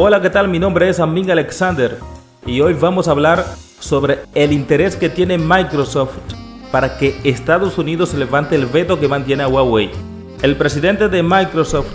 Hola, ¿qué tal? Mi nombre es Amin Alexander y hoy vamos a hablar sobre el interés que tiene Microsoft para que Estados Unidos levante el veto que mantiene a Huawei. El presidente de Microsoft,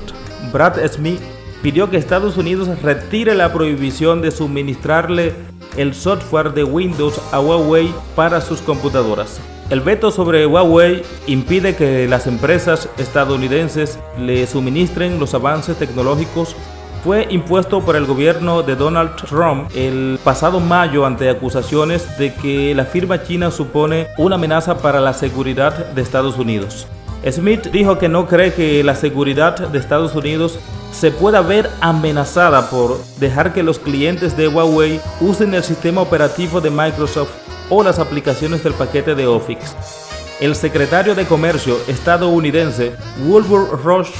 Brad Smith, pidió que Estados Unidos retire la prohibición de suministrarle el software de Windows a Huawei para sus computadoras. El veto sobre Huawei impide que las empresas estadounidenses le suministren los avances tecnológicos fue impuesto por el gobierno de Donald Trump el pasado mayo ante acusaciones de que la firma china supone una amenaza para la seguridad de Estados Unidos. Smith dijo que no cree que la seguridad de Estados Unidos se pueda ver amenazada por dejar que los clientes de Huawei usen el sistema operativo de Microsoft o las aplicaciones del paquete de Office. El secretario de Comercio estadounidense Wilbur Ross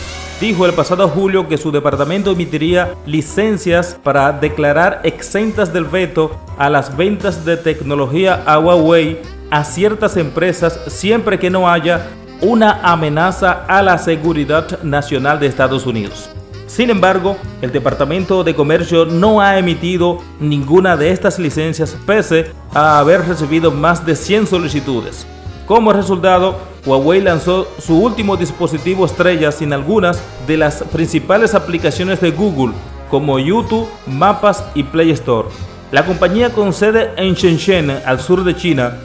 dijo el pasado julio que su departamento emitiría licencias para declarar exentas del veto a las ventas de tecnología a Huawei a ciertas empresas siempre que no haya una amenaza a la seguridad nacional de Estados Unidos. Sin embargo, el Departamento de Comercio no ha emitido ninguna de estas licencias pese a haber recibido más de 100 solicitudes. Como resultado, Huawei lanzó su último dispositivo estrella sin algunas de las principales aplicaciones de Google, como YouTube, Mapas y Play Store. La compañía con sede en Shenzhen, al sur de China,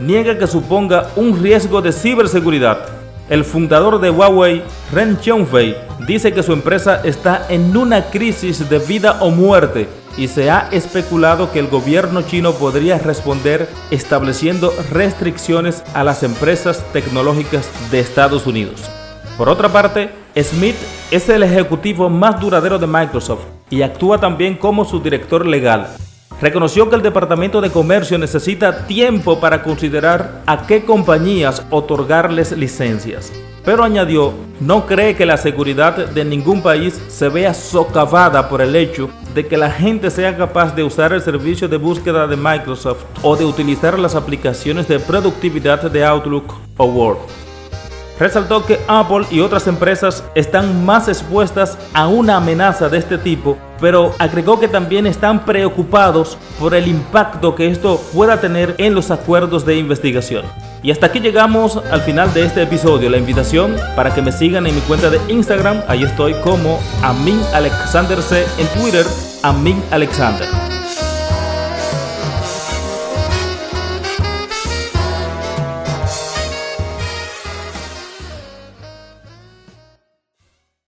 niega que suponga un riesgo de ciberseguridad. El fundador de Huawei, Ren Xiongfei, dice que su empresa está en una crisis de vida o muerte y se ha especulado que el gobierno chino podría responder estableciendo restricciones a las empresas tecnológicas de Estados Unidos. Por otra parte, Smith es el ejecutivo más duradero de Microsoft y actúa también como su director legal. Reconoció que el Departamento de Comercio necesita tiempo para considerar a qué compañías otorgarles licencias pero añadió, no cree que la seguridad de ningún país se vea socavada por el hecho de que la gente sea capaz de usar el servicio de búsqueda de Microsoft o de utilizar las aplicaciones de productividad de Outlook o Word. Resaltó que Apple y otras empresas están más expuestas a una amenaza de este tipo, pero agregó que también están preocupados por el impacto que esto pueda tener en los acuerdos de investigación. Y hasta aquí llegamos al final de este episodio. La invitación para que me sigan en mi cuenta de Instagram, ahí estoy como Amin Alexander C en Twitter, Amin Alexander.